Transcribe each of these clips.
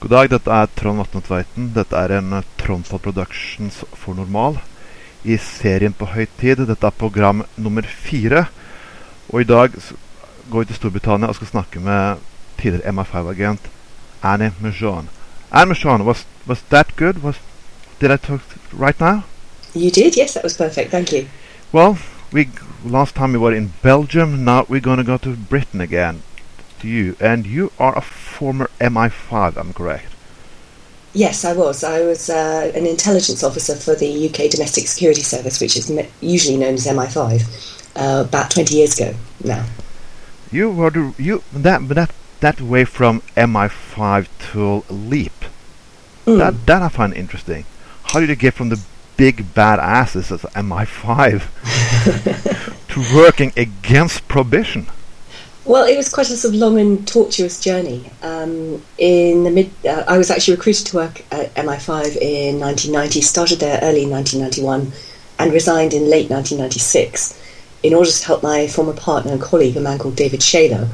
God dag, dette er Trond Vatne Tveiten. Dette er en Trondstad Productions for normal i serien På høytid. Dette er program nummer fire. Og i dag går vi til Storbritannia og skal snakke med tidligere MI5-agent Annie Mejean. Annie Mejean, was, was that good? Was, did I talk right now? You did, yes, that was perfect. Thank you. Well, we last time we were in Belgium. Now we're going to go to Britain again. To you, and you are a former MI5. I'm correct. Yes, I was. I was uh, an intelligence officer for the UK Domestic Security Service, which is usually known as MI5, uh, about 20 years ago now. You were the, you that that that way from MI5 to Leap. Mm. That that I find interesting. How did you get from the big bad asses as MI5 to working against prohibition? Well, it was quite a sort of long and tortuous journey. Um, in the mid, uh, I was actually recruited to work at MI5 in 1990. Started there early in 1991, and resigned in late 1996 in order to help my former partner and colleague, a man called David Shayler,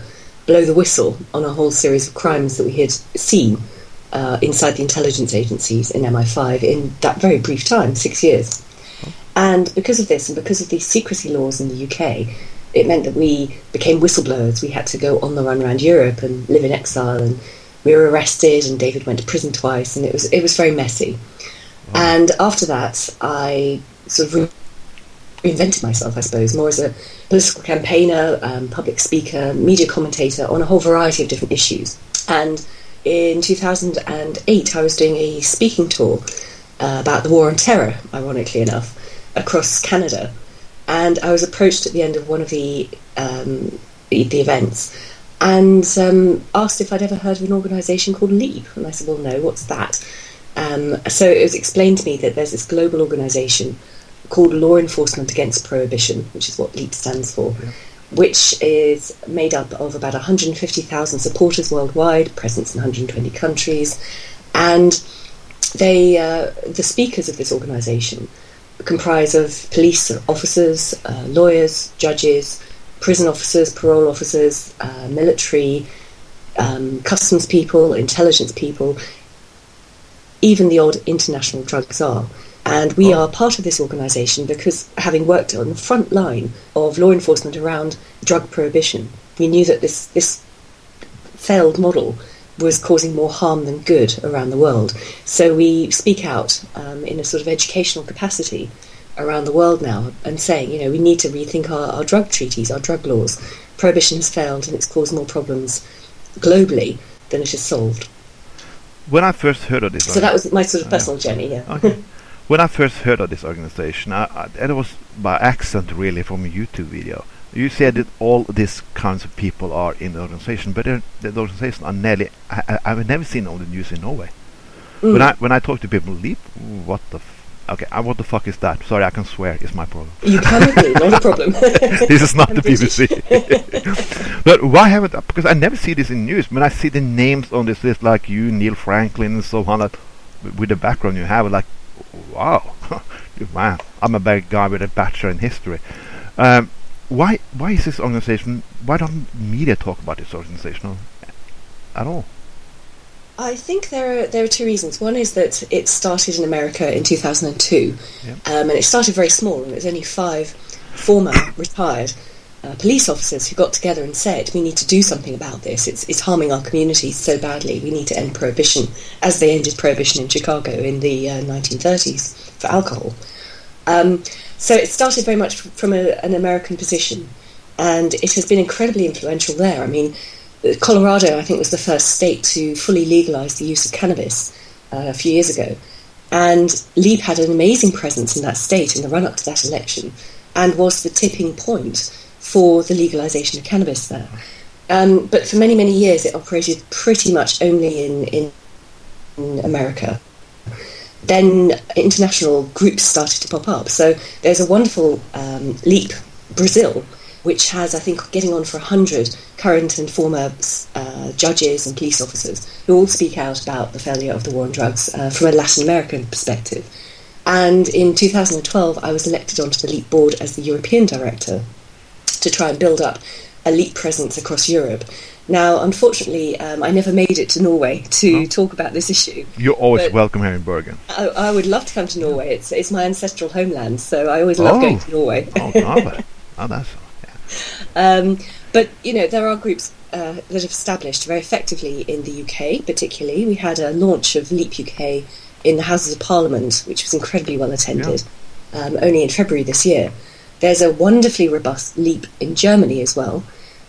blow the whistle on a whole series of crimes that we had seen uh, inside the intelligence agencies in MI5 in that very brief time, six years. And because of this, and because of these secrecy laws in the UK, it meant that we became whistleblowers. We had to go on the run around Europe and live in exile, and we were arrested. And David went to prison twice, and it was it was very messy. And after that, I sort of re- reinvented myself, I suppose, more as a political campaigner, um, public speaker, media commentator on a whole variety of different issues. And in 2008, I was doing a speaking tour uh, about the war on terror, ironically enough, across Canada. And I was approached at the end of one of the um, the, events and um, asked if I'd ever heard of an organisation called LEAP. And I said, well, no, what's that? Um, so it was explained to me that there's this global organisation called Law Enforcement Against Prohibition, which is what LEAP stands for, which is made up of about 150,000 supporters worldwide, presence in 120 countries, and they, uh, the speakers of this organisation comprise of police officers, uh, lawyers, judges, prison officers, parole officers, uh, military, um, customs people, intelligence people, even the odd international drug czar. And we Oh. are part of this organisation because, having worked on the front line of law enforcement around drug prohibition, we knew that this, this failed model was causing more harm than good around the world. So we speak out um, in a sort of educational capacity around the world now and saying, you know, we need to rethink our, our drug treaties, our drug laws. Prohibition has failed and it's caused more problems globally than it has solved. When I first heard of this, So that was my sort of personal journey, yeah. Okay. when I first heard of this organization, I, I, it was by accident really from a YouTube video. You said that all these kinds of people are in the organization, but the organization are nearly. I, I've never seen on the news in Norway. When Mm. I when I talk to people, leap, what the, f- okay, uh, what the fuck is that? Sorry, I can swear. It's my problem. You can me, not a problem. this is not the. BBC. but why haven't I, because I never see this in news. When I see the names on this list, like you, Neil Franklin, and so on, like, with the background you have, like, wow, man, I'm a bad guy with a bachelor in history. Um, why, why is this organization? Why don't media talk about this organization at all? I think there are there are two reasons. One is that it started in America in 2002, Yeah. um, and it started very small, and it was only five former retired uh, police officers who got together and said, "We need to do something about this. It's it's harming our communities so badly. We need to end prohibition." As they ended prohibition in Chicago in the uh, 1930s for alcohol. Um, so it started very much from a, an American position, and it has been incredibly influential there. I mean, Colorado, I think, was the first state to fully legalize the use of cannabis uh, a few years ago. And Leap had an amazing presence in that state in the run up to that election and was the tipping point for the legalization of cannabis there. Um, but for many, many years, it operated pretty much only in, in, in America. Then international groups started to pop up. So there's a wonderful um, Leap Brazil, which has, I think, getting on for 100 current and former uh, judges and police officers who all speak out about the failure of the war on drugs uh, from a Latin American perspective. And in 2012, I was elected onto the LEAP board as the European director to try and build up a LEAP presence across Europe. Now, unfortunately, um, I never made it to Norway to Oh. talk about this issue. You're always welcome here in Bergen. I, I would love to come to Norway. It's it's my ancestral homeland, so I always love Oh. going to Norway. Oh, oh that's Um, but you know, there are groups uh, that have established very effectively in the UK. Particularly, we had a launch of Leap UK in the Houses of Parliament, which was incredibly well attended. Um, only in February this year. There's a wonderfully robust Leap in Germany as well.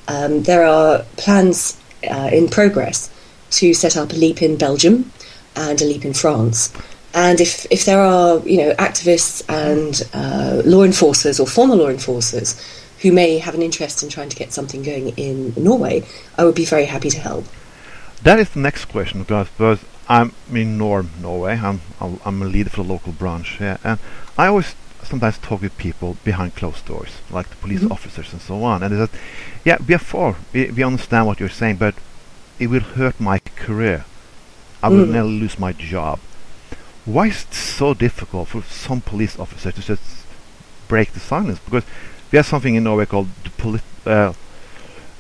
Um, there are plans uh, in progress to set up a Leap in Belgium and a Leap in France. And if, if there are, you know, activists and uh, law enforcers or former law enforcers who may have an interest in trying to get something going in Norway, I would be very happy to help. That is the next question because, I'm in Norm, Norway. I'm I'm a leader for the local branch, yeah, and I always sometimes talk with people behind closed doors, like the police Mhm. officers and so on. And they said, "Yeah, we are for. We, we understand what you're saying, but it will hurt my career. I will Mm. never lose my job." Why is it so difficult for some police officers to just break the silence? Because we have something in Norway called the poli- uh,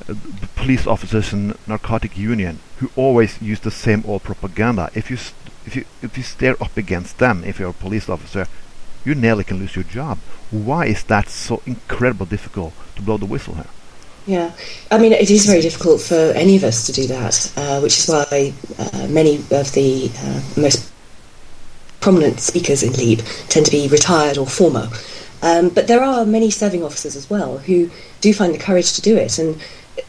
the police officers and narcotic union who always use the same old propaganda. If you st- if you if you stare up against them, if you're a police officer, you nearly can lose your job. Why is that so incredibly difficult to blow the whistle here? Yeah, I mean, it is very difficult for any of us to do that, uh, which is why uh, many of the uh, most prominent speakers in LEAP tend to be retired or former. Um, but there are many serving officers as well who do find the courage to do it. And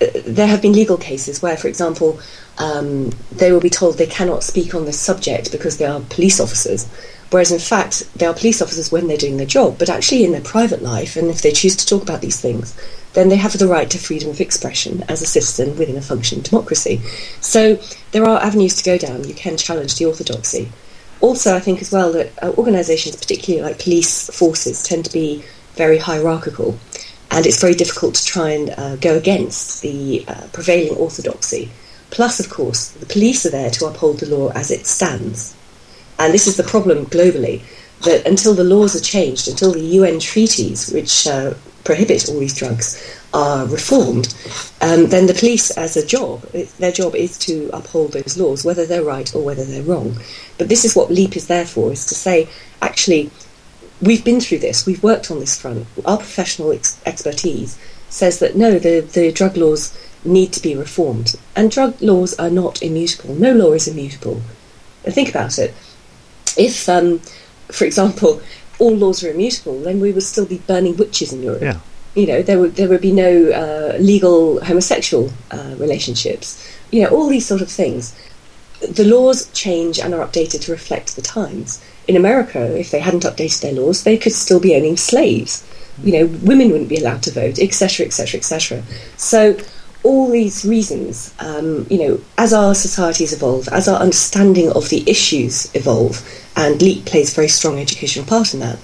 uh, there have been legal cases where, for example, um, they will be told they cannot speak on this subject because they are police officers. Whereas in fact, they are police officers when they're doing their job, but actually in their private life, and if they choose to talk about these things, then they have the right to freedom of expression as a citizen within a functioning democracy. So there are avenues to go down. You can challenge the orthodoxy. Also, I think as well that uh, organisations, particularly like police forces, tend to be very hierarchical, and it's very difficult to try and uh, go against the uh, prevailing orthodoxy. Plus, of course, the police are there to uphold the law as it stands. And this is the problem globally that until the laws are changed, until the UN treaties, which uh, prohibit all these drugs, are reformed, um, then the police, as a job, their job is to uphold those laws, whether they're right or whether they're wrong. But this is what LEAP is there for: is to say, actually, we've been through this, we've worked on this front. Our professional ex- expertise says that no, the the drug laws need to be reformed, and drug laws are not immutable. No law is immutable. Think about it if, um, for example, all laws were immutable, then we would still be burning witches in Europe. Yeah. You know, there would there would be no uh, legal homosexual uh, relationships. You know, all these sort of things. The laws change and are updated to reflect the times. In America, if they hadn't updated their laws, they could still be owning slaves. You know, women wouldn't be allowed to vote, etc., etc., etc. So all these reasons, um, you know, as our societies evolve, as our understanding of the issues evolve, and LEAP plays a very strong educational part in that,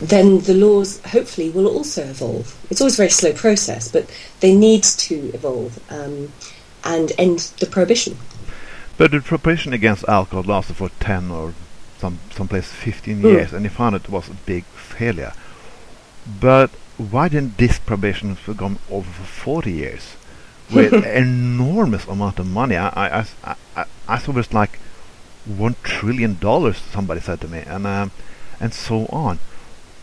then the laws hopefully will also evolve. It's always a very slow process, but they need to evolve um, and end the prohibition. But the prohibition against alcohol lasted for 10 or some someplace 15 Mm. years, and they found it was a big failure. But why didn't this prohibition have gone over for 40 years with enormous amount of money? I I, I, I, I, thought it was like one trillion dollars. Somebody said to me, and um, and so on.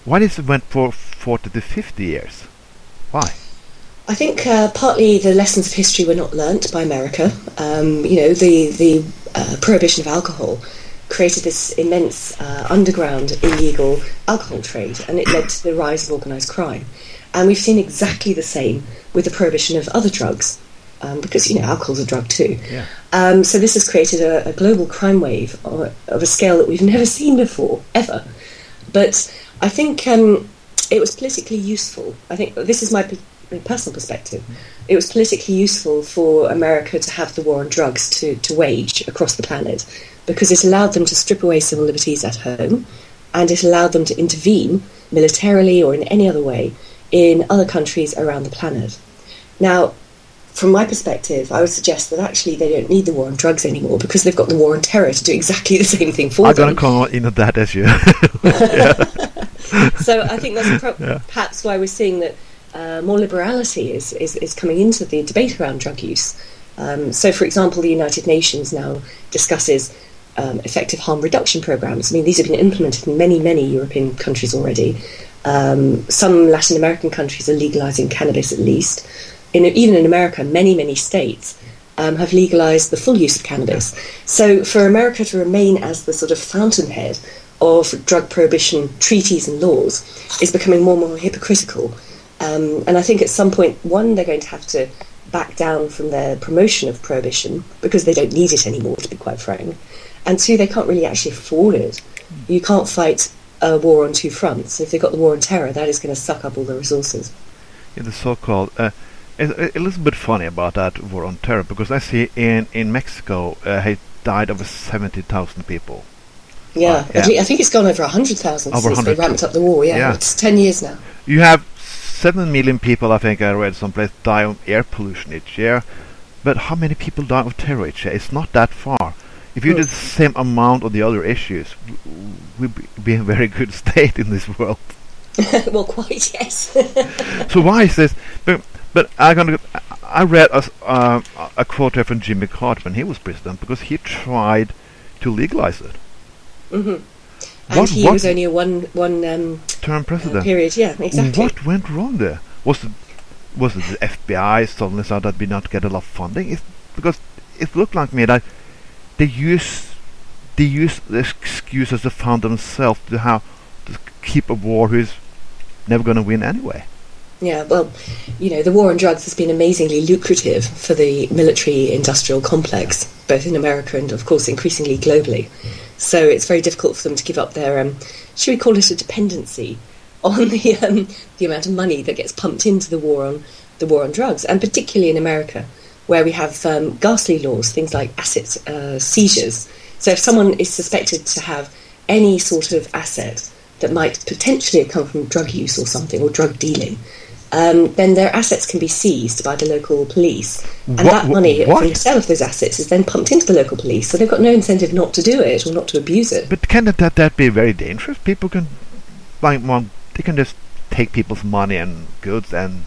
Why did it went for 40 to 50 years? Why? I think uh, partly the lessons of history were not learnt by America. Um, you know, the the uh, prohibition of alcohol created this immense uh, underground illegal alcohol trade, and it led to the rise of organised crime. And we've seen exactly the same with the prohibition of other drugs, um, because you know alcohol's a drug too. Yeah. Um, so this has created a, a global crime wave of, of a scale that we've never seen before, ever. But I think um, it was politically useful. I think this is my, my personal perspective. It was politically useful for America to have the war on drugs to, to wage across the planet because it allowed them to strip away civil liberties at home and it allowed them to intervene militarily or in any other way in other countries around the planet. Now, from my perspective, I would suggest that actually they don't need the war on drugs anymore because they've got the war on terror to do exactly the same thing for I'm them. gonna come into that as issue. so I think that's pro- Yeah. perhaps why we're seeing that uh, more liberality is, is, is coming into the debate around drug use. Um, so, for example, the United Nations now discusses um, effective harm reduction programs. I mean, these have been implemented in many, many European countries already. Um, some Latin American countries are legalizing cannabis at least. In, even in America, many, many states um, have legalized the full use of cannabis. So, for America to remain as the sort of fountainhead of drug prohibition treaties and laws is becoming more and more hypocritical. Um, and I think at some point, one, they're going to have to back down from their promotion of prohibition because they don't need it anymore, to be quite frank. And two, they can't really actually afford it. You can't fight a war on two fronts. If they've got the war on terror, that is going to suck up all the resources. Yeah, the so-called. Uh, it's a little bit funny about that war on terror because I see in in Mexico uh, it died over seventy thousand people. Yeah, Uh, yeah. I, think, I think it's gone over 100,000 Over since they ramped up the war. Yeah, Yeah. it's 10 years now. You have seven million people, I think I read someplace, die of air pollution each year. But how many people die of terror each year? It's not that far. If you did the same amount of the other issues, we'd be- be in a very good state in this world. well, quite, yes. so why is this? But but I gonna I read a, s- uh, a quote here from Jimmy Carter when he was president because he tried to legalize it. hmm And What- he what- was only a one, one um, Term uh, president. period. Yeah, exactly. What went wrong there? Was it was it the FBI suddenly saw that we not get a lot of funding? Because it looked like me that they use they use the excuses to fund themselves to how to keep a war who's never going to win anyway. Yeah, well, you know, the war on drugs has been amazingly lucrative for the military industrial complex, both in America and, of course, increasingly globally. So it's very difficult for them to give up their, um, should we call it a dependency, on the, um, the amount of money that gets pumped into the war on the war on drugs, and particularly in America, where we have um, ghastly laws, things like asset uh, seizures. So if someone is suspected to have any sort of asset that might potentially have come from drug use or something, or drug dealing, um, then their assets can be seized by the local police. And What- that money what? from the sale of those assets is then pumped into the local police, so they've got no incentive not to do it or not to abuse it. But can that that be very dangerous? People can like well, they can just take people's money and goods and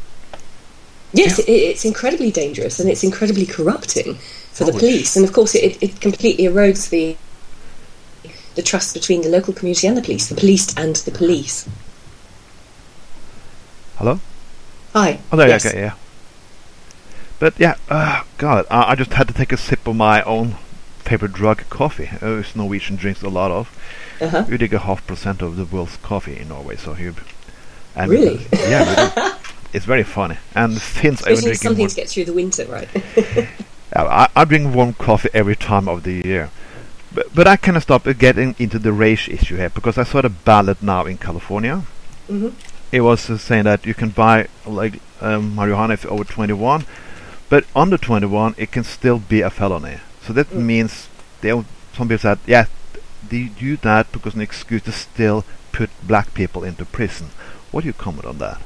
Yes, it, it's incredibly dangerous and it's incredibly corrupting for the police. And of course, it, it completely erodes the the trust between the local community and the police, the police and the police. hello. Hi. Oh, there, yes. okay, yeah. But yeah, uh, God, I, I just had to take a sip of my own favorite drug, coffee. Uh, which Norwegian drinks a lot of. Uh-huh. We take a half percent of the world's coffee in Norway, so you. And Really? yeah, we it's very funny. And since I've been drinking something to get through the winter, right? I, I drink warm coffee every time of the year. But, but I cannot stop getting into the race issue here because I saw the ballot now in California. hmm it was uh, saying that you can buy like um, marijuana if you're over 21, but under 21 it can still be a felony. So that Mm. means they some people said, yeah, they do that because an excuse to still put black people into prison. What do you comment on that?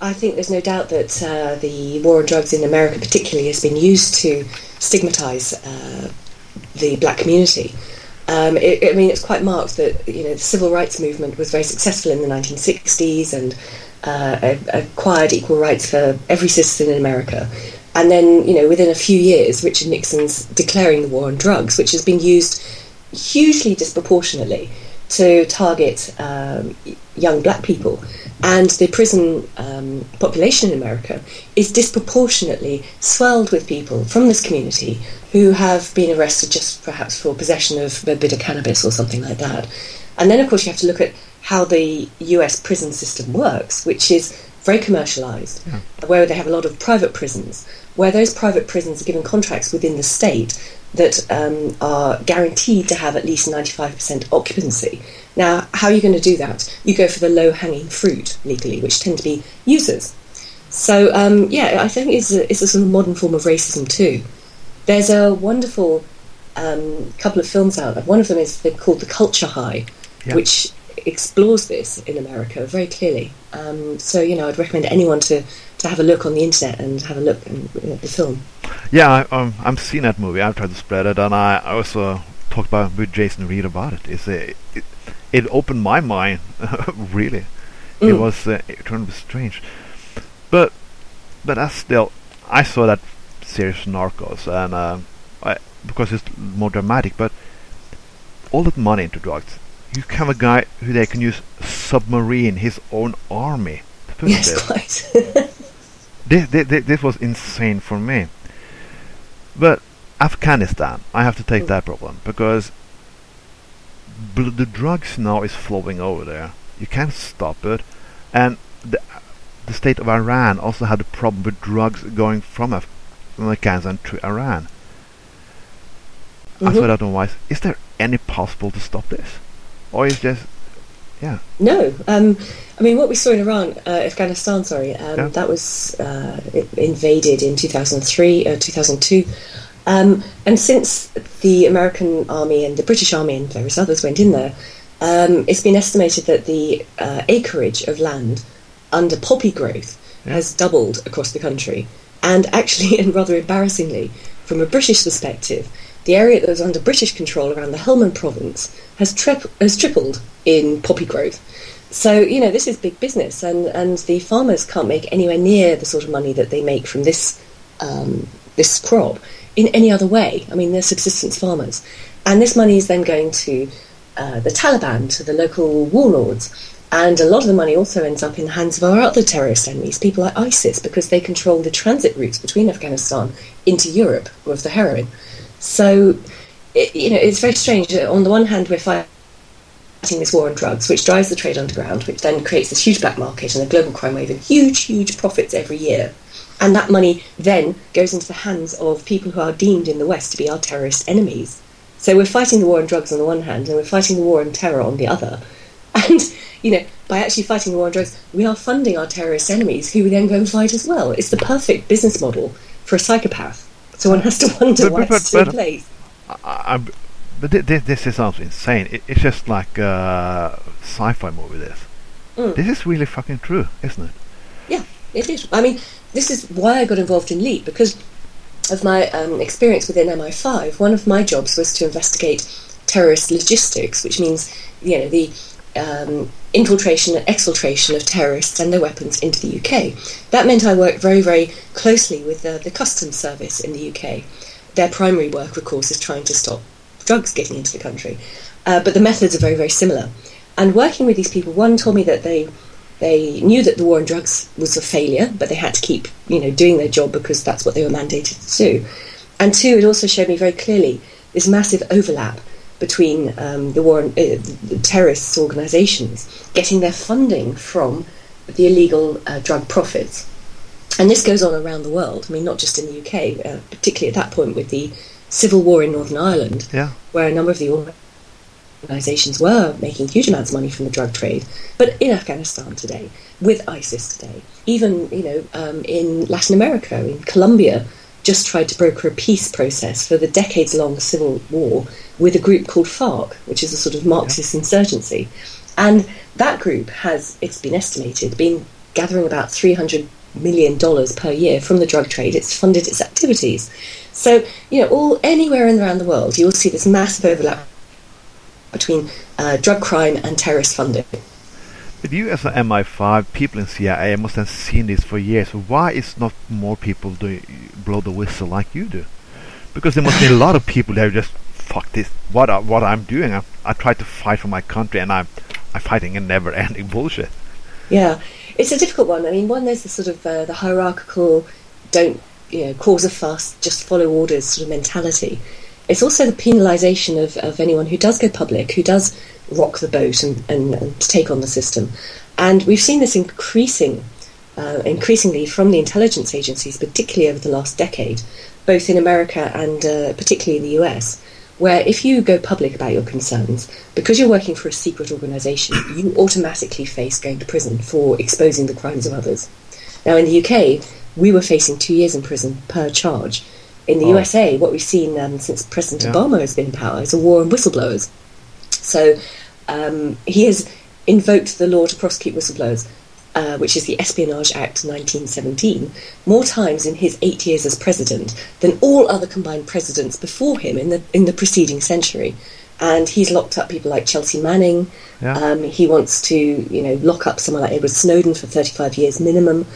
I think there's no doubt that uh, the war on drugs in America, particularly, has been used to stigmatise uh, the black community. Um, it, I mean, it's quite marked that you know the civil rights movement was very successful in the 1960s and uh, acquired equal rights for every citizen in America. And then, you know, within a few years, Richard Nixon's declaring the war on drugs, which has been used hugely disproportionately to target um, young black people. And the prison um, population in America is disproportionately swelled with people from this community who have been arrested just perhaps for possession of a bit of cannabis or something like that. And then, of course, you have to look at how the US prison system works, which is very commercialised, where they have a lot of private prisons, where those private prisons are given contracts within the state that um, are guaranteed to have at least 95% occupancy. Now, how are you going to do that? You go for the low hanging fruit legally, which tend to be users. So, um, yeah, I think it's a, it's a sort of modern form of racism too. There's a wonderful um, couple of films out. there. One of them is called The Culture High, Yeah. which explores this in America very clearly. Um, so, you know, I'd recommend anyone to, to have a look on the internet and have a look at the film. Yeah, I, um, I'm seeing that movie. I've tried to spread it, and I I also talked about with Jason Reed about it. It's a, it, it opened my mind, really. It Mm. was uh, it turned strange. But but I still I saw that series Narcos and uh, I, because it's more dramatic. But all that money into drugs, you have a guy who they can use submarine his own army to put Yes, there. quite. This, this, this was insane for me. But Afghanistan, I have to take Mm. that problem because bl- the drugs now is flowing over there. You can't stop it, and the the state of Iran also had a problem with drugs going from Af- Afghanistan to Iran. I Mhm. thought I know why. Is there any possible to stop this, or is just yeah? No, um, I mean what we saw in Iran, uh, Afghanistan, sorry, um, Yeah. that was uh, invaded in 2003, uh, 2002, um, and since the American army and the British army and various others went in there, um, it's been estimated that the uh, acreage of land under poppy growth Yeah. has doubled across the country, and actually, and rather embarrassingly, from a British perspective, the area that was under British control around the Helmand province has, has tripled in poppy growth. So, you know, this is big business, and, and the farmers can't make anywhere near the sort of money that they make from this, um, this crop in any other way. I mean, they're subsistence farmers. And this money is then going to uh, the Taliban, to the local warlords. And a lot of the money also ends up in the hands of our other terrorist enemies, people like ISIS, because they control the transit routes between Afghanistan into Europe with the heroin. So, it, you know, it's very strange. On the one hand, we're fighting this war on drugs, which drives the trade underground, which then creates this huge black market and a global crime wave and huge, huge profits every year. And that money then goes into the hands of people who are deemed in the West to be our terrorist enemies. So we're fighting the war on drugs on the one hand, and we're fighting the war on terror on the other. And, you know, by actually fighting the war on drugs, we are funding our terrorist enemies, who we then go and fight as well. It's the perfect business model for a psychopath. So one has to wonder But- why but- it's but- place. I, I, but thi- thi- this is sounds insane. It, it's just like a sci-fi movie. This. Mm. This is really fucking true, isn't it? Yeah, it is. I mean, this is why I got involved in LEAP because of my um, experience within MI5. One of my jobs was to investigate terrorist logistics, which means you know the um, infiltration and exfiltration of terrorists and their weapons into the UK. That meant I worked very, very closely with the, the customs service in the UK. Their primary work, of course, is trying to stop drugs getting into the country, uh, but the methods are very, very similar. And working with these people, one told me that they they knew that the war on drugs was a failure, but they had to keep, you know, doing their job because that's what they were mandated to do. And two, it also showed me very clearly this massive overlap between um, the war uh, the terrorists' organisations getting their funding from the illegal uh, drug profits. And this goes on around the world. I mean, not just in the UK, uh, particularly at that point with the civil war in Northern Ireland, Yeah. where a number of the organisations were making huge amounts of money from the drug trade. But in Afghanistan today, with ISIS today, even you know um, in Latin America, in Colombia, just tried to broker a peace process for the decades-long civil war with a group called FARC, which is a sort of Marxist insurgency, and that group has, it's been estimated, been gathering about three hundred million dollars per year from the drug trade. It's funded its activities. So you know, all anywhere in around the world, you will see this massive overlap between uh, drug crime and terrorist funding. But you, as an MI5, people in CIA must have seen this for years. Why is not more people do blow the whistle like you do? Because there must be a lot of people that just fuck this. What I, what I'm doing? I, I try to fight for my country, and I'm I'm fighting a never-ending bullshit. Yeah, it's a difficult one. I mean, one there's the sort of uh, the hierarchical, don't you know, cause a fuss, just follow orders sort of mentality. It's also the penalisation of, of anyone who does go public, who does rock the boat and, and, and take on the system. And we've seen this increasing, uh, increasingly from the intelligence agencies, particularly over the last decade, both in America and uh, particularly in the US, where if you go public about your concerns, because you're working for a secret organisation, you automatically face going to prison for exposing the crimes of others. Now, in the UK, we were facing two years in prison per charge. In the Oh. USA, what we've seen um, since President Yeah. Obama has been in power is a war on whistleblowers. So um, he has invoked the law to prosecute whistleblowers, uh, which is the Espionage Act 1917, more times in his eight years as president than all other combined presidents before him in the in the preceding century. And he's locked up people like Chelsea Manning. Yeah. Um, he wants to, you know, lock up someone like Edward Snowden for 35 years minimum.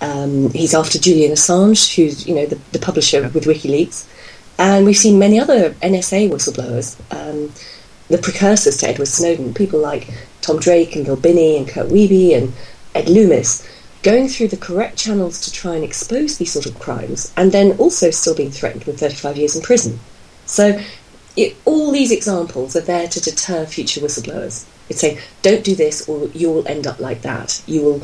Um, he's after Julian Assange, who's you know the, the publisher yeah. with WikiLeaks, and we've seen many other NSA whistleblowers, um, the precursors to Edward Snowden, people like Tom Drake and Bill Binney and Kirk Wiebe and Ed Loomis, going through the correct channels to try and expose these sort of crimes, and then also still being threatened with 35 years in prison. So it, all these examples are there to deter future whistleblowers. It's saying, don't do this or you will end up like that. You will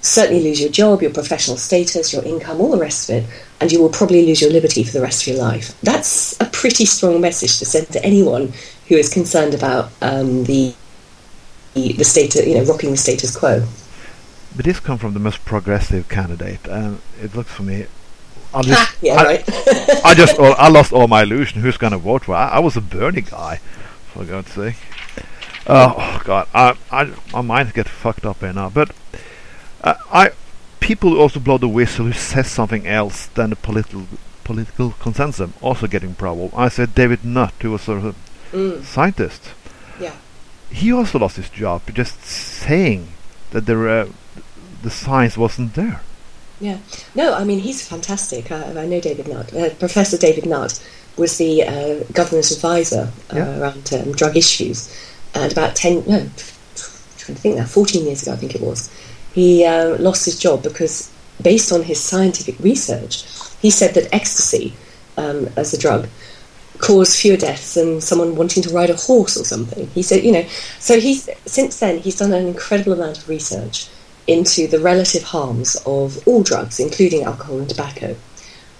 certainly lose your job, your professional status, your income, all the rest of it, and you will probably lose your liberty for the rest of your life. That's a pretty strong message to send to anyone who is concerned about um, the the status, you know, rocking the status quo. But this comes from the most progressive candidate, and it looks for me. I just, yeah, I, right. I just, I lost all my illusion. Who's going to vote for? I, I was a Bernie guy, for God's sake. Uh, oh God, I, I, my mind gets fucked up here now. But uh, I, people also blow the whistle who says something else than the political political consensus, also getting problem. I said David Nutt, who was sort of mm. scientist. Yeah. He also lost his job just saying that there, uh, the science wasn't there. Yeah. No, I mean he's fantastic. I, I know David Nutt. Uh, Professor David Nutt was the uh, governor's advisor uh, yeah. around um, drug issues, and about ten no, I'm trying to think now, fourteen years ago I think it was he uh, lost his job because, based on his scientific research, he said that ecstasy, um, as a drug, caused fewer deaths than someone wanting to ride a horse or something. He said, you know, so he's since then he's done an incredible amount of research into the relative harms of all drugs, including alcohol and tobacco.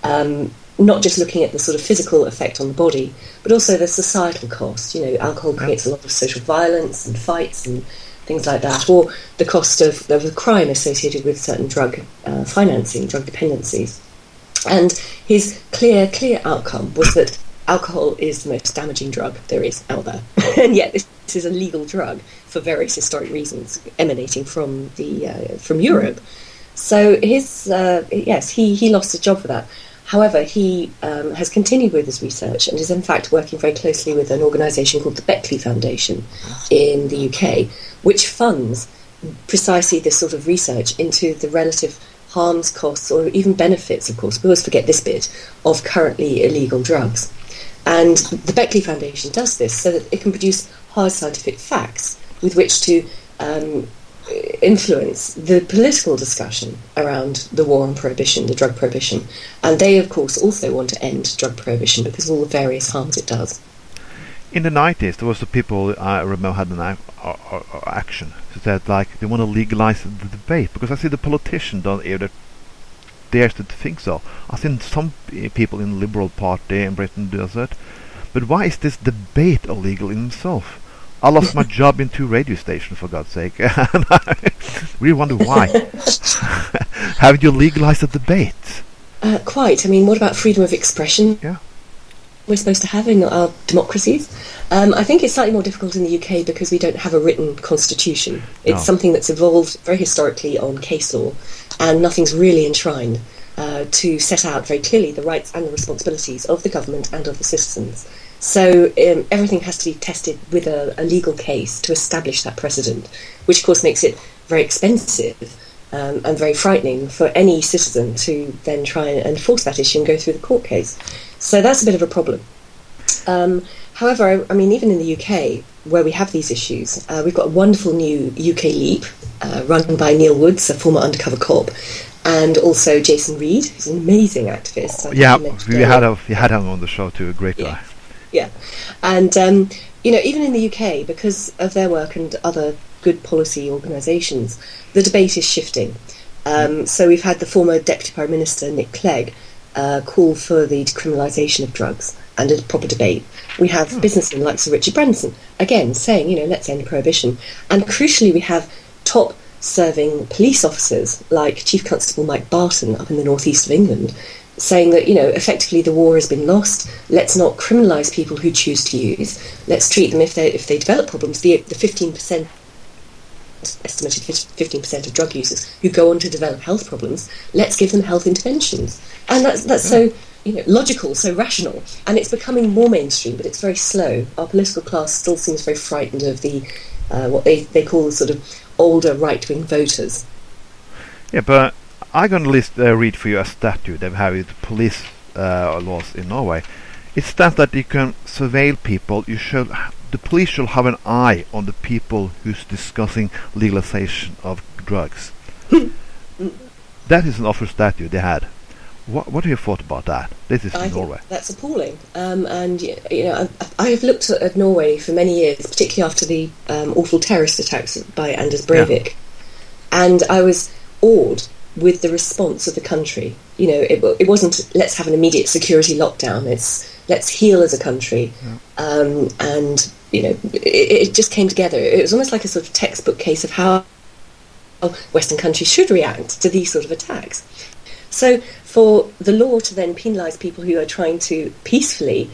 Um, not just looking at the sort of physical effect on the body, but also the societal cost. You know, alcohol creates a lot of social violence and fights and things like that, or the cost of, of the crime associated with certain drug uh, financing, drug dependencies. And his clear, clear outcome was that alcohol is the most damaging drug there is out there, and yet this, is a legal drug for various historic reasons emanating from the uh, from Europe. So his uh, yes, he he lost his job for that. However, he um, has continued with his research and is in fact working very closely with an organisation called the Beckley Foundation in the UK, which funds precisely this sort of research into the relative harms, costs, or even benefits, of course, we always forget this bit, of currently illegal drugs. And the Beckley Foundation does this so that it can produce hard scientific facts with which to um, influence the political discussion around the war on prohibition, the drug prohibition. And they, of course, also want to end drug prohibition because of all the various harms it does. In the 90s, there was the people uh, I remember had an a- a- a- action. So that like they want to legalize the debate because I see the politician don't even dare to think so. I've seen some people in the Liberal Party in Britain do that. But why is this debate illegal in itself? I lost my job in two radio stations, for God's sake. and I really wonder why. Haven't you legalized the debate? Uh, quite. I mean, what about freedom of expression? Yeah. We're supposed to have in our democracies. Um, I think it's slightly more difficult in the UK because we don't have a written constitution. It's no. something that's evolved very historically on case law, and nothing's really enshrined uh, to set out very clearly the rights and the responsibilities of the government and of the citizens. So um, everything has to be tested with a, a, legal case to establish that precedent, which of course makes it very expensive um, and very frightening for any citizen to then try and enforce that issue and go through the court case. So that's a bit of a problem. Um, however, I, I, mean, even in the UK, where we have these issues, uh, we've got a wonderful new UK Leap uh, run by Neil Woods, a former undercover cop, and also Jason Reed, who's an amazing activist. yeah, we had, a, we had him on the show too, a great guy. Yeah yeah. And, um, you know, even in the UK, because of their work and other good policy organisations, the debate is shifting. Um, so we've had the former Deputy Prime Minister, Nick Clegg, uh, call for the decriminalisation of drugs and a proper debate. We have oh. businessmen like Sir Richard Branson, again, saying, you know, let's end prohibition. And crucially, we have top serving police officers like Chief Constable Mike Barton up in the northeast of England, saying that you know effectively the war has been lost. Let's not criminalise people who choose to use. Let's treat them if they if they develop problems. The the fifteen percent estimated fifteen percent of drug users who go on to develop health problems. Let's give them health interventions, and that's that's hmm. so you know logical, so rational, and it's becoming more mainstream, but it's very slow. Our political class still seems very frightened of the uh, what they they call the sort of older right wing voters. Yeah, but I'm going to list, uh, read for you a statute they have with police uh, laws in Norway. It stands that you can surveil people. You should, the police should have an eye on the people who's discussing legalization of drugs. that is an offer statute they had. What, what have you thought about that? This is I Norway. that's appalling. Um, and you know, I, I have looked at, at Norway for many years, particularly after the um, awful terrorist attacks by Anders Breivik, and I was awed with the response of the country. You know, it, it wasn't let's have an immediate security lockdown. It's let's heal as a country, um, and you know, it, it just came together. It was almost like a sort of textbook case of how Western countries should react to these sort of attacks. So, for the law to then penalise people who are trying to peacefully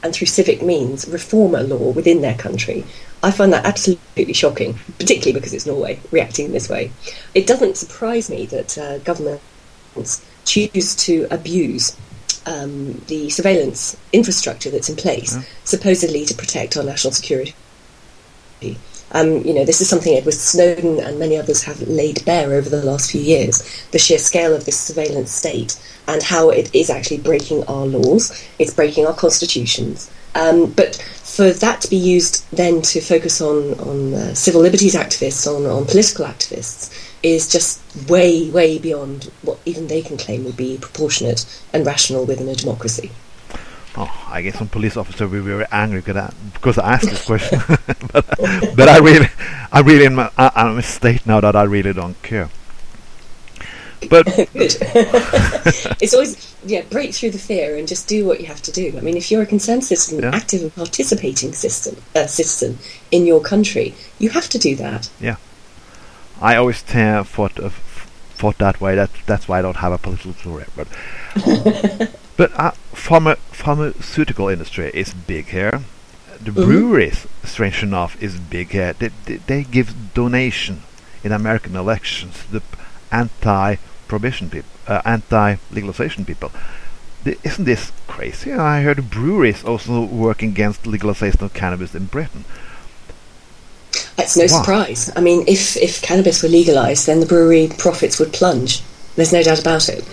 and through civic means reform a law within their country, I find that absolutely shocking, particularly because it's Norway reacting in this way. It doesn't surprise me that uh, governments choose to abuse um, the surveillance infrastructure that's in place, supposedly to protect our national security. Um, you know, this is something Edward Snowden and many others have laid bare over the last few years. The sheer scale of this surveillance state and how it is actually breaking our laws, it's breaking our constitutions. Um, but for that to be used then to focus on on uh, civil liberties activists, on on political activists, is just way way beyond what even they can claim would be proportionate and rational within a democracy. Oh, I guess some police officer will be very angry because I, because I asked this question. but, but I really, I really, am a, I- I'm in a state now that I really don't care. But it's always yeah, break through the fear and just do what you have to do. I mean, if you're a concerned citizen, Yeah. active and participating system, uh, citizen in your country, you have to do that. Yeah, I always uh, thought of, thought that way. That that's why I don't have a political career. But but uh, pharma, pharmaceutical industry is big here. The Mhm. breweries, strange enough, is big here. They, they, they give donation in American elections. to The anti-prohibition people, uh, anti-legalization people. The- Isn't this crazy? I heard breweries also working against legalization of cannabis in Britain. It's no Wow. surprise. I mean, if if cannabis were legalized, then the brewery profits would plunge. There's no doubt about it.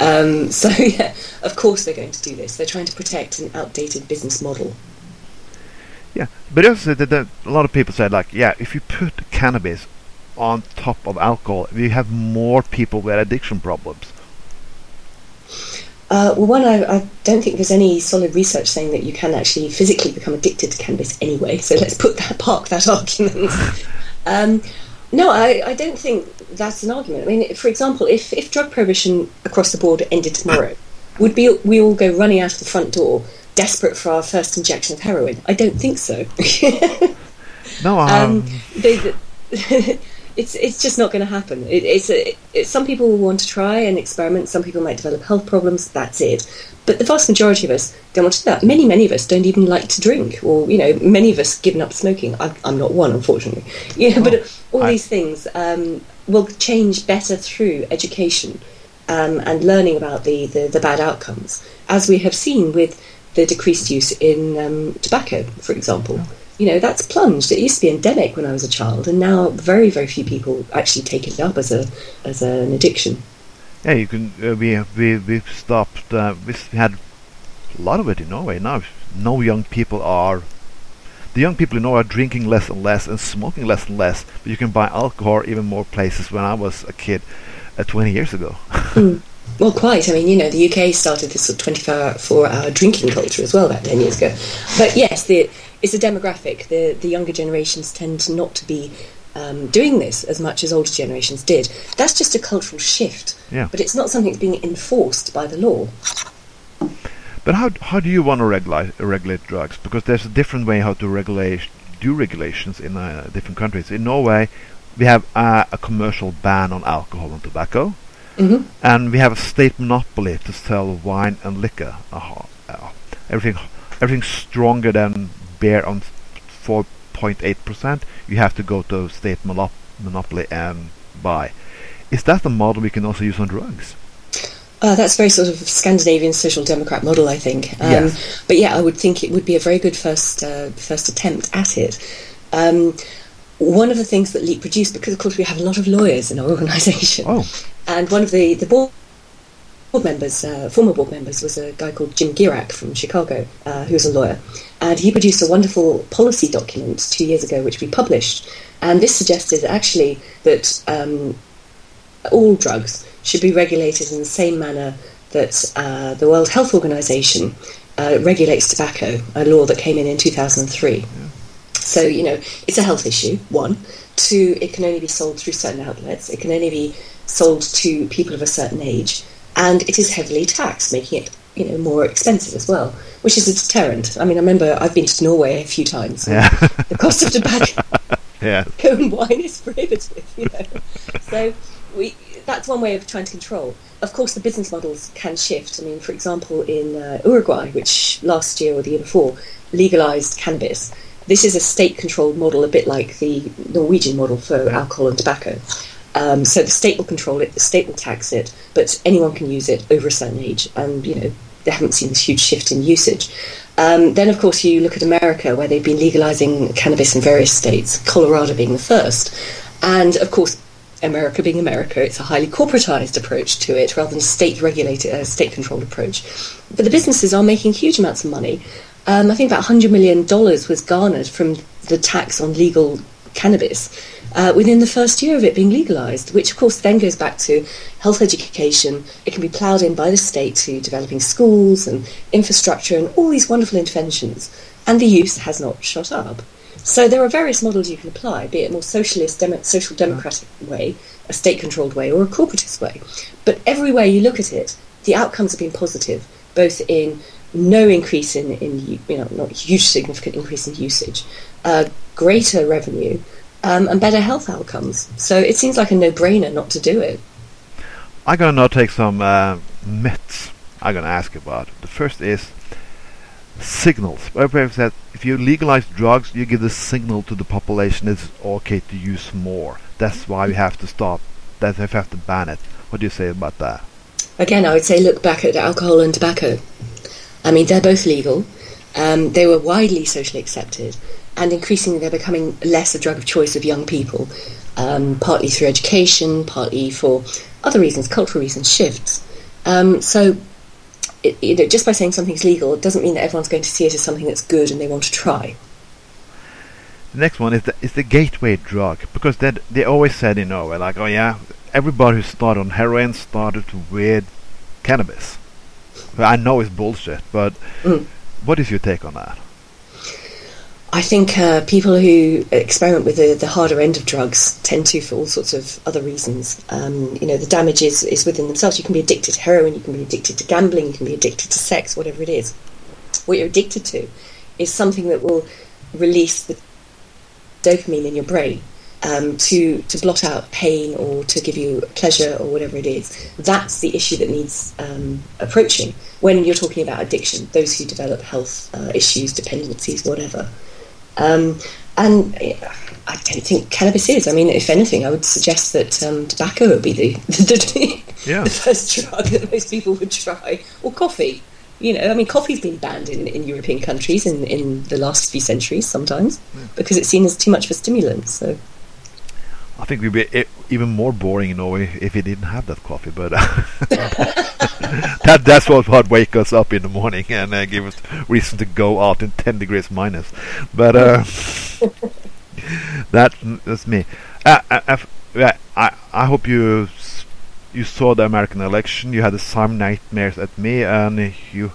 Um, so yeah, of course they're going to do this. They're trying to protect an outdated business model. Yeah, but also that, that a lot of people said like, yeah, if you put cannabis on top of alcohol, you have more people with addiction problems. Uh, well, one, I, I don't think there's any solid research saying that you can actually physically become addicted to cannabis anyway. So let's put that park that argument. um, no, I, I don't think that's an argument. I mean, for example, if, if drug prohibition across the board ended tomorrow, would be we all go running out of the front door, desperate for our first injection of heroin? I don't think so. No, um, um, they, it's it's just not going to happen. It, it's a, it, some people will want to try and experiment. Some people might develop health problems. That's it. But the vast majority of us don't want to do that. Many, many of us don't even like to drink, or you know, many of us given up smoking. I, I'm not one, unfortunately. Yeah, but all I- these things um, will change better through education um, and learning about the, the, the bad outcomes, as we have seen with the decreased use in um, tobacco, for example. You know, that's plunged. It used to be endemic when I was a child, and now very, very few people actually take it up as a as an addiction. yeah, you can. Uh, we we we've stopped. Uh, we've had a lot of it in Norway now. No young people are. The young people in Norway are drinking less and less and smoking less and less. But you can buy alcohol even more places. When I was a kid, uh, 20 years ago. Well, quite. I mean, you know, the UK started this sort of 24 hour drinking culture as well about 10 years ago. But yes, the, it's a demographic. The, the younger generations tend not to be um, doing this as much as older generations did. That's just a cultural shift. Yeah. But it's not something that's being enforced by the law. But how how do you want to regulate regulate drugs? Because there's a different way how to regulate do regulations in uh, different countries. In Norway, we have uh, a commercial ban on alcohol and tobacco, hmm and we have a state monopoly to sell wine and liquor. Uh, uh, everything everything stronger than beer on 4.8 percent. You have to go to state monop- monopoly and buy. Is that the model we can also use on drugs? Uh, that's very sort of Scandinavian social democrat model, I think. Um, Yes. But yeah, I would think it would be a very good first uh, first attempt at it. Um, one of the things that Leap produced, because of course we have a lot of lawyers in our organisation, Oh, And one of the, the board board members, uh, former board members, was a guy called Jim Gierach from Chicago, uh, who was a lawyer. And he produced a wonderful policy document two years ago, which we published. And this suggested actually that um, all drugs should be regulated in the same manner that uh, the World Health Organization uh, regulates tobacco, a law that came in in 2003. Yeah. So, you know, it's a health issue, one. Two, it can only be sold through certain outlets. It can only be sold to people of a certain age. And it is heavily taxed, making it, you know, more expensive as well, which is a deterrent. I mean, I remember I've been to Norway a few times. Yeah. the cost of tobacco yeah. and wine is prohibitive, you know. So we, that's one way of trying to control. Of course, the business models can shift. I mean, for example, in uh, Uruguay, which last year or the year before legalized cannabis, this is a state-controlled model, a bit like the Norwegian model for alcohol and tobacco. Um, so the state will control it, the state will tax it, but anyone can use it over a certain age, and you know they haven't seen this huge shift in usage. Um, then, of course, you look at America, where they've been legalizing cannabis in various states, Colorado being the first, and of course, America being America, it's a highly corporatized approach to it rather than state regulated, uh, state controlled approach. But the businesses are making huge amounts of money. Um, I think about $100 million was garnered from the tax on legal cannabis uh, within the first year of it being legalised, which of course then goes back to health education. It can be ploughed in by the state to developing schools and infrastructure and all these wonderful interventions. And the use has not shot up. So there are various models you can apply, be it more socialist, social democratic way, a state-controlled way, or a corporatist way. But every way you look at it, the outcomes have been positive, both in no increase in, in you know, not huge significant increase in usage, uh, greater revenue, um, and better health outcomes. So it seems like a no-brainer not to do it. I'm gonna now take some uh, myths. I'm gonna ask about. The first is signals. Said if you legalize drugs, you give the signal to the population it's okay to use more. That's why we have to stop. That's why we have to ban it. What do you say about that? Again, I would say look back at alcohol and tobacco. I mean, they're both legal. Um, they were widely socially accepted, and increasingly they're becoming less a drug of choice of young people, um, partly through education, partly for other reasons, cultural reasons, shifts. Um, so it, you know, just by saying something's legal, it doesn't mean that everyone's going to see it as something that's good and they want to try. The next one is the, is the gateway drug because they they always said in Norway like oh yeah everybody who started on heroin started with cannabis. I know it's bullshit, but mm. what is your take on that? I think uh, people who experiment with the, the, harder end of drugs tend to for all sorts of other reasons. Um, you know, the damage is, is within themselves. You can be addicted to heroin, you can be addicted to gambling, you can be addicted to sex, whatever it is. What you're addicted to is something that will release the dopamine in your brain um, to to blot out pain or to give you pleasure or whatever it is. That's the issue that needs um, approaching when you're talking about addiction. Those who develop health uh, issues, dependencies, whatever. Um, and I don't think cannabis is. I mean, if anything, I would suggest that um, tobacco would be the the, yeah. the, first drug that most people would try, or coffee. You know, I mean, coffee's been banned in, in European countries in, in the last few centuries sometimes yeah. because it's seen as too much of a stimulant. So I think we'd be even more boring in Norway if we didn't have that coffee. But uh, that that's what would wake us up in the morning and uh, give us reason to go out in ten degrees minus. But uh, that that's me. Uh, uh, I, I I hope you you saw the American election. You had the same nightmares at me, and you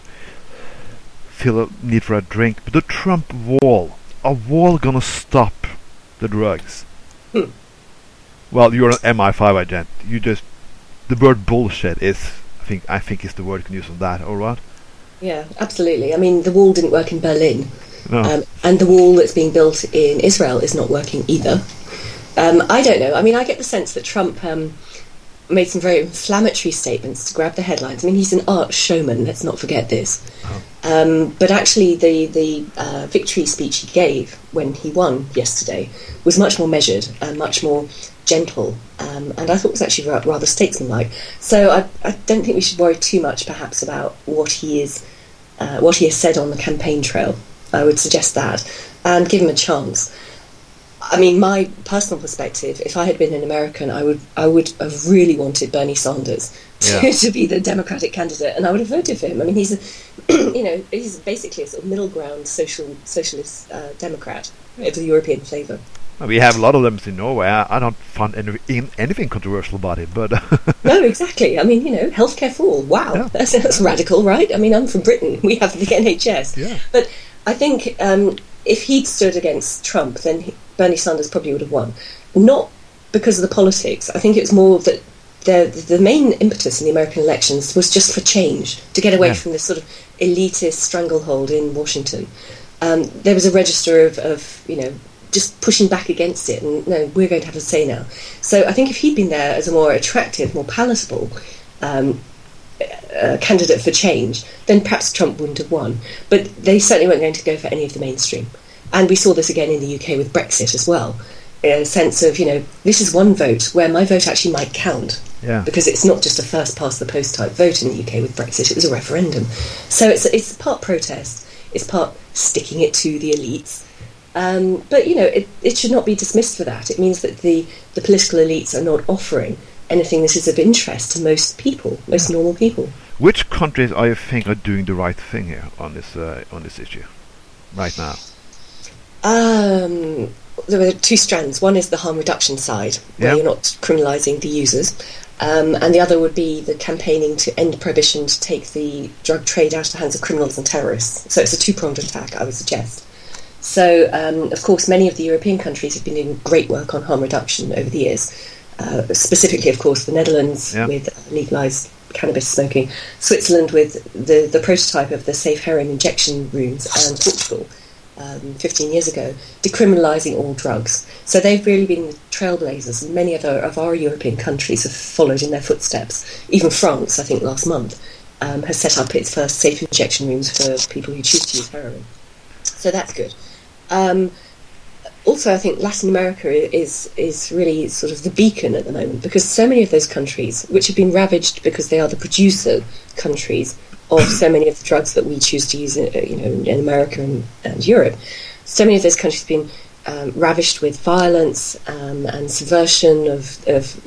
feel a need for a drink. But the Trump wall, a wall gonna stop the drugs. Hmm. Well, you're an MI5 agent. You just the word bullshit is I think I think is the word you can use on that. All right. Yeah, absolutely. I mean, the wall didn't work in Berlin, no. um, and the wall that's being built in Israel is not working either. Um, I don't know. I mean, I get the sense that Trump um, made some very inflammatory statements to grab the headlines. I mean, he's an art showman. Let's not forget this. Oh. Um, but actually, the the uh, victory speech he gave when he won yesterday was much more measured and much more gentle, um, and I thought was actually rather statesmanlike. So I, I, don't think we should worry too much, perhaps, about what he is, uh, what he has said on the campaign trail. I would suggest that, and give him a chance. I mean, my personal perspective, if I had been an American, I would I would have really wanted Bernie Sanders to, Yeah. to be the Democratic candidate, and I would have voted for him. I mean, he's a, you know, he's basically a sort of middle ground social socialist uh, Democrat of the European flavour. We have a lot of them in Norway. I, I don't find any, in, anything controversial about it, but No, exactly. I mean, you know, healthcare for all. Wow, Yeah. that's, that's radical, right? I mean, I'm from Britain. We have the NHS. Yeah. But I think um, if he'd stood against Trump, then he, Bernie Sanders probably would have won. Not because of the politics. I think it was more that the the main impetus in the American elections was just for change, to get away Yeah. from this sort of elitist stranglehold in Washington. Um, there was a register of, of, you know, just pushing back against it, and no, we're going to have a say now. So I think if he'd been there as a more attractive, more palatable um, uh, candidate for change, then perhaps Trump wouldn't have won. But they certainly weren't going to go for any of the mainstream. And we saw this again in the UK with Brexit as well. A sense of, you know, this is one vote where my vote actually might count yeah. because it's not just a first past the post type vote in the UK with Brexit, it was a referendum. So it's, it's part protest, it's part sticking it to the elites. Um, but, you know, it, it should not be dismissed for that. It means that the, the political elites are not offering anything that is of interest to most people, most normal people. Which countries are you think are doing the right thing here on this uh, on this issue right now? Um, there are two strands. One is the harm reduction side, where Yeah. you're not criminalising the users, um, and the other would be the campaigning to end prohibition to take the drug trade out of the hands of criminals and terrorists. So it's a two pronged attack, I would suggest. So, um, of course, many of the European countries have been doing great work on harm reduction over the years. Uh, specifically, of course, the Netherlands Yeah. with legalised cannabis smoking, Switzerland with the, the prototype of the safe heroin injection rooms, and Portugal um, 15 years ago, decriminalising all drugs. So they've really been the trailblazers, and many other of our European countries have followed in their footsteps. Even France, I think last month, um, has set up its first safe injection rooms for people who choose to use heroin. So that's good. Um, also, I think Latin America is is really sort of the beacon at the moment because so many of those countries, which have been ravaged because they are the producer countries of so many of the drugs that we choose to use, in, uh, you know, in America and, and Europe, so many of those countries have been um, ravished with violence um, and subversion of, of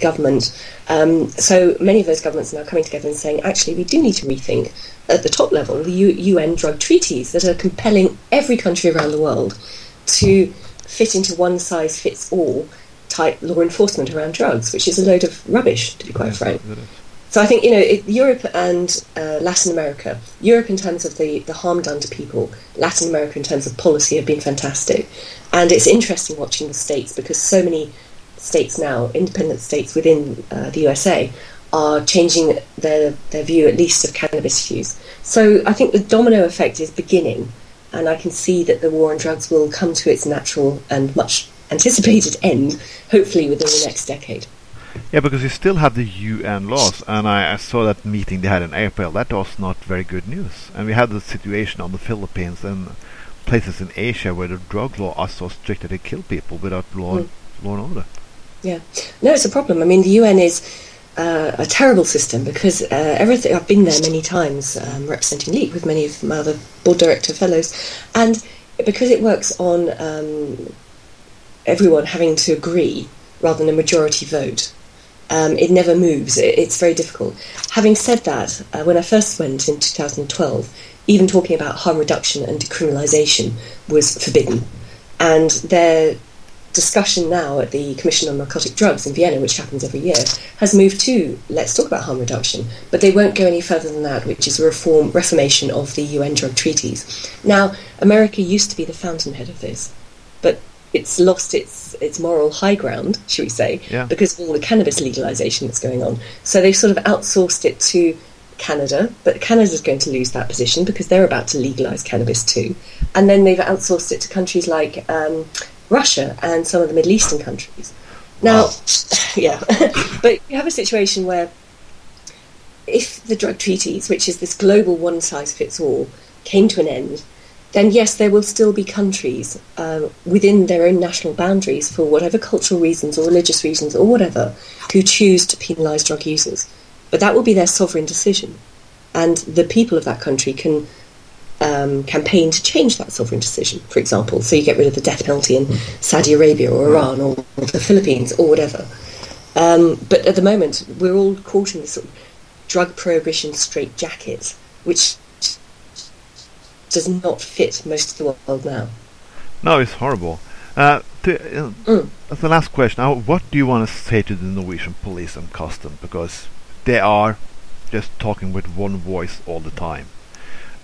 government. Um, so many of those governments are now coming together and saying, actually, we do need to rethink at the top level the U- UN drug treaties that are compelling every country around the world to fit into one size fits all type law enforcement around drugs, which is a load of rubbish, to be quite frank. So I think you know it, Europe and uh, Latin America. Europe in terms of the, the harm done to people. Latin America in terms of policy have been fantastic, and it's interesting watching the states because so many states now, independent states within uh, the USA, are changing their their view at least of cannabis use. So I think the domino effect is beginning, and I can see that the war on drugs will come to its natural and much anticipated end, hopefully within the next decade. Yeah, because you still have the UN laws, and I, I saw that meeting they had in April. That was not very good news. And we had the situation on the Philippines and places in Asia where the drug law are so strict that they kill people without law, Mm. law and order. Yeah, no, it's a problem. I mean, the UN is uh, a terrible system because uh, everything. I've been there many times um, representing LEAP with many of my other board director fellows, and because it works on um, everyone having to agree rather than a majority vote. Um, it never moves. It, it's very difficult. Having said that, uh, when I first went in 2012, even talking about harm reduction and decriminalisation was forbidden. And their discussion now at the Commission on Narcotic Drugs in Vienna, which happens every year, has moved to let's talk about harm reduction, but they won't go any further than that, which is a reform reformation of the UN drug treaties. Now, America used to be the fountainhead of this, but it's lost its its moral high ground, should we say, Yeah. because of all the cannabis legalization that's going on. So they've sort of outsourced it to Canada, but Canada's going to lose that position because they're about to legalize cannabis too. And then they've outsourced it to countries like um, Russia and some of the Middle Eastern countries. Now, yeah, but you have a situation where if the drug treaties, which is this global one size fits all, came to an end, then yes, there will still be countries uh, within their own national boundaries for whatever cultural reasons or religious reasons or whatever who choose to penalise drug users. But that will be their sovereign decision. And the people of that country can um, campaign to change that sovereign decision, for example. So you get rid of the death penalty in Saudi Arabia or Iran or, the Philippines or whatever. Um, but at the moment, we're all caught in this sort of drug prohibition straitjacket, which does not fit most of the world now. No, it's horrible. Uh, to, uh, Mm. the last question, now, what do you want to say to the Norwegian police and custom? Because they are just talking with one voice all the time.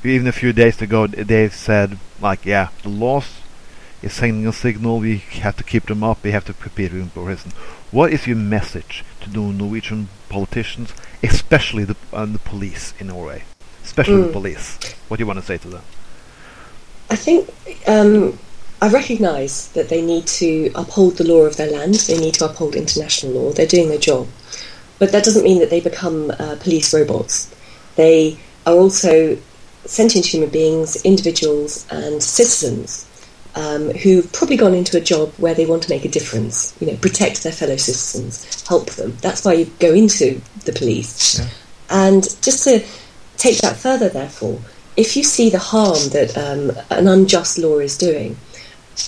Even a few days ago, they said, like, yeah, the laws is sending a signal, we have to keep them up, we have to prepare them in prison. What is your message to the Norwegian politicians, especially the, and the police in Norway? Especially the Mm. police. What do you want to say to them? I think um, I recognise that they need to uphold the law of their land. They need to uphold international law. They're doing their job, but that doesn't mean that they become uh, police robots. They are also sentient human beings, individuals, and citizens um, who've probably gone into a job where they want to make a difference. You know, protect their fellow citizens, help them. That's why you go into the police. Yeah. And just to take that further, therefore, if you see the harm that um, an unjust law is doing,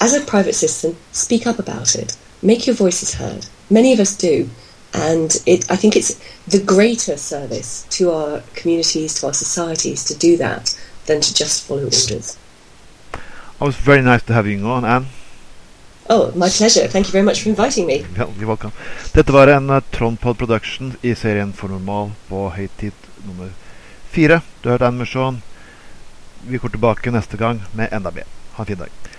as a private citizen, speak up about it. Make your voices heard. Many of us do. And it, I think it's the greater service to our communities, to our societies to do that than to just follow orders. It was very nice to have you on, Anne. Oh, my pleasure. Thank you very much for inviting me. You're welcome. Dette var en uh, Trondpod Production i serien For normal på høytid nummer fire. Du har hørt Anne Machon. Vi går tilbake neste gang med enda mer. Ha en fin dag.